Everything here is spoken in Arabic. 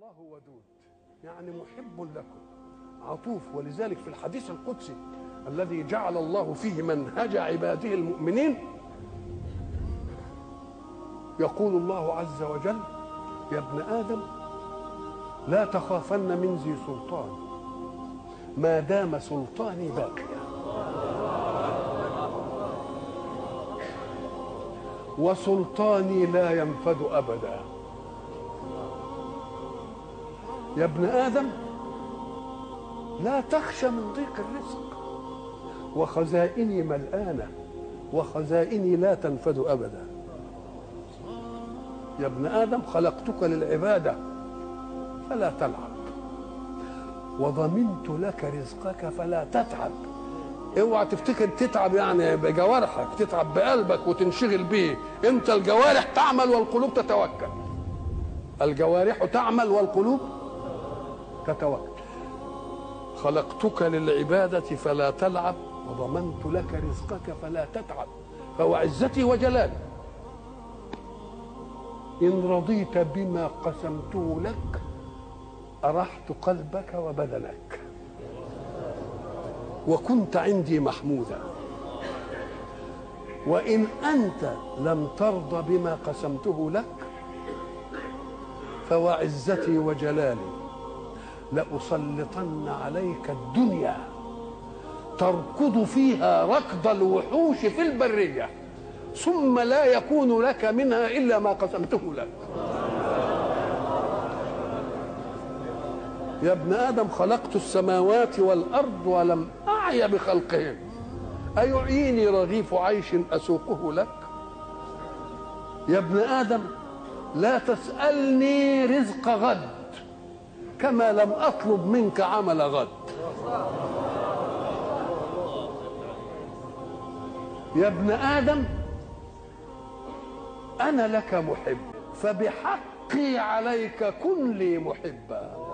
الله ودود. يعني محب لكم. عطوف. ولذلك في الحديث القدسي الذي جعل الله فيه منهج عباده المؤمنين يقول الله عز وجل يا ابن آدم لا تخافن من ذي سلطان. ما دام سلطاني باقيا وسلطاني لا ينفد أبدا. يا ابن آدم لا تخشى من ضيق الرزق. وخزائني ملآنة وخزائني لا تنفد أبدا. يا ابن آدم خلقتك للعبادة فلا تلعب. وضمنت لك رزقك فلا تتعب. اوعى تفتكر تتعب يعني بجوارحك تتعب بقلبك وتنشغل به. انت الجوارح تعمل والقلوب تتوكل. الجوارح تعمل والقلوب تتوكل خلقتك للعبادة فلا تلعب وضمنت لك رزقك فلا تتعب. فهو عزتي وجلالي. إن رضيت بما قسمته لك أرحت قلبك وبدنك. وكنت عندي محمودا. وإن أنت لم ترضى بما قسمته لك فوعزتي وجلالي. لأسلطن عليك الدنيا تركض فيها ركض الوحوش في البرية ثم لا يكون لك منها إلا ما قسمته لك. يا ابن آدم خلقت السماوات والأرض ولم أعي بخلقهن أيعيني رغيف عيش أسوقه لك؟ يا ابن آدم لا تسألني رزق غد. كما لم أطلب منك عمل غد. يا ابن آدم أنا لك محب فبحقي عليك كن لي محبا.